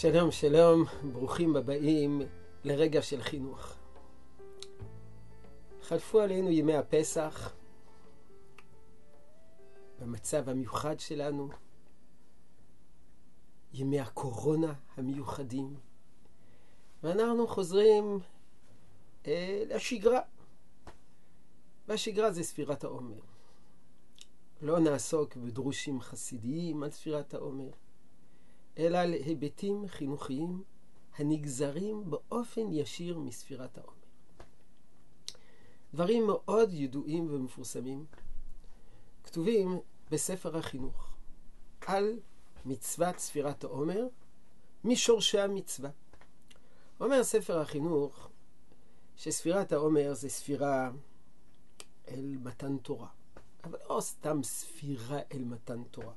שלום, שלום, ברוכים הבאים לרגע של חינוך. חלפו עלינו ימי הפסח, במצב המיוחד שלנו, ימי הקורונה המיוחדים, ואנחנו חוזרים אה, לשגרה. והשגרה זה ספירת העומר. לא נעסוק בדרושים חסידיים על ספירת העומר. אלא על היבטים חינוכיים הנגזרים באופן ישיר מספירת העומר. דברים מאוד ידועים ומפורסמים כתובים בספר החינוך על מצוות ספירת העומר משורשי המצווה. אומר ספר החינוך שספירת העומר זה ספירה אל מתן תורה, אבל לא סתם ספירה אל מתן תורה.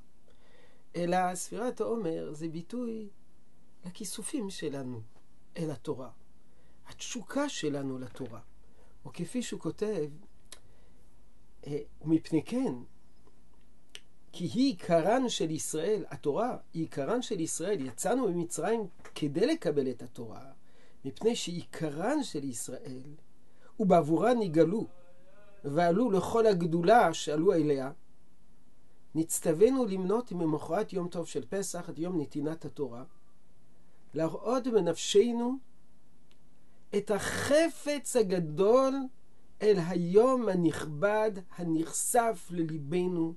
אלא ספירת העומר זה ביטוי לכיסופים שלנו אל התורה, התשוקה שלנו לתורה. או כפי שהוא כותב, אה, ומפני כן, כי היא עיקרן של ישראל, התורה היא עיקרן של ישראל, יצאנו ממצרים כדי לקבל את התורה, מפני שעיקרן של ישראל, ובעבורה נגאלו, ועלו לכל הגדולה שעלו אליה, נצטווינו למנות ממחרת יום טוב של פסח את יום נתינת התורה, להראות בנפשנו את החפץ הגדול אל היום הנכבד הנחשף לליבנו,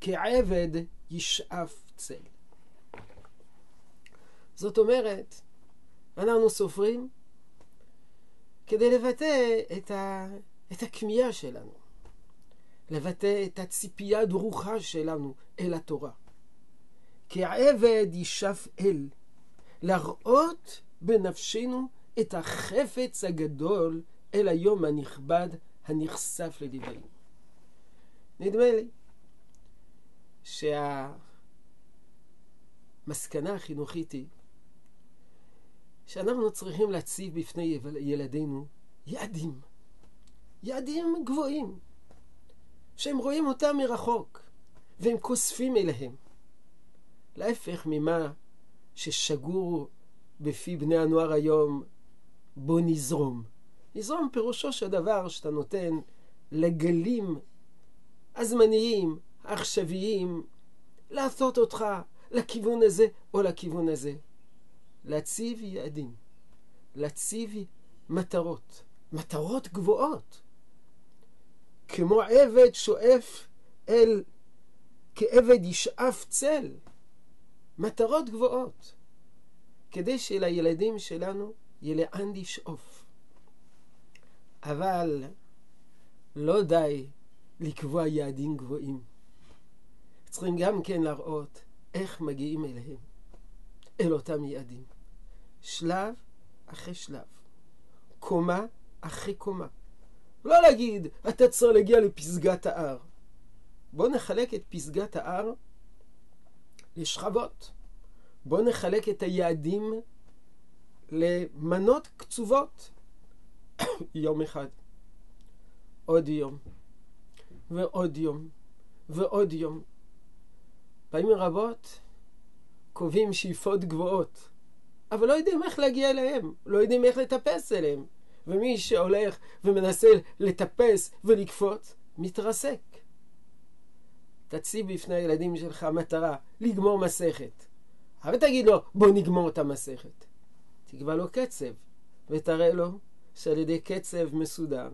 כעבד ישאף צל. זאת אומרת, אנחנו סופרים כדי לבטא את, ה... את הכמיהה שלנו. לבטא את הציפייה הדרוכה שלנו אל התורה. כי העבד ישאף אל, להראות בנפשנו את החפץ הגדול אל היום הנכבד הנחשף לליבנו. נדמה לי שהמסקנה החינוכית היא שאנחנו צריכים להציב בפני ילדינו יעדים, יעדים גבוהים. שהם רואים אותם מרחוק, והם כוספים אליהם. להפך ממה ששגור בפי בני הנוער היום, בוא נזרום. נזרום פירושו של דבר שאתה נותן לגלים הזמניים, העכשוויים, לעשות אותך לכיוון הזה או לכיוון הזה. להציב יעדים, להציב מטרות, מטרות גבוהות. כמו עבד שואף אל, כעבד ישאף צל, מטרות גבוהות, כדי שלילדים שלנו יהיה לאן לשאוף. אבל לא די לקבוע יעדים גבוהים. צריכים גם כן להראות איך מגיעים אליהם, אל אותם יעדים. שלב אחרי שלב, קומה אחרי קומה. לא להגיד, אתה צריך להגיע לפסגת ההר. בואו נחלק את פסגת ההר לשכבות. בואו נחלק את היעדים למנות קצובות. יום אחד, עוד יום, ועוד יום, ועוד יום. פעמים רבות קובעים שאיפות גבוהות, אבל לא יודעים איך להגיע אליהם, לא יודעים איך לטפס אליהם. ומי שהולך ומנסה לטפס ולקפוץ, מתרסק. תציב בפני הילדים שלך מטרה, לגמור מסכת. אבל תגיד לו, בוא נגמור את המסכת. תקבע לו קצב, ותראה לו שעל ידי קצב מסודר,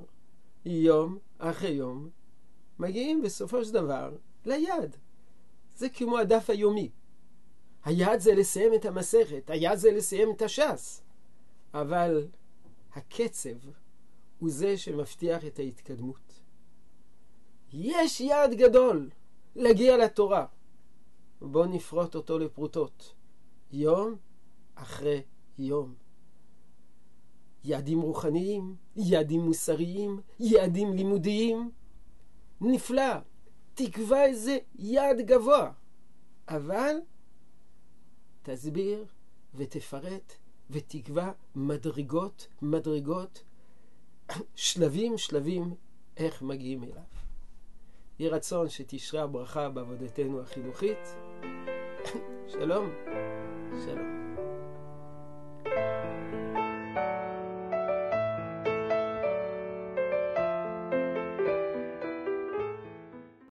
יום אחרי יום, מגיעים בסופו של דבר ליעד. זה כמו הדף היומי. היעד זה לסיים את המסכת, היעד זה לסיים את הש"ס. אבל הקצב הוא זה שמבטיח את ההתקדמות. יש יעד גדול להגיע לתורה. בואו נפרוט אותו לפרוטות, יום אחרי יום. יעדים רוחניים, יעדים מוסריים, יעדים לימודיים. נפלא, תקבע איזה יעד גבוה, אבל תסביר ותפרט ותקבע מדרגות, מדרגות, שלבים, שלבים, איך מגיעים אליו. יהי רצון שתשרה ברכה בעבודתנו החינוכית. שלום, שלום.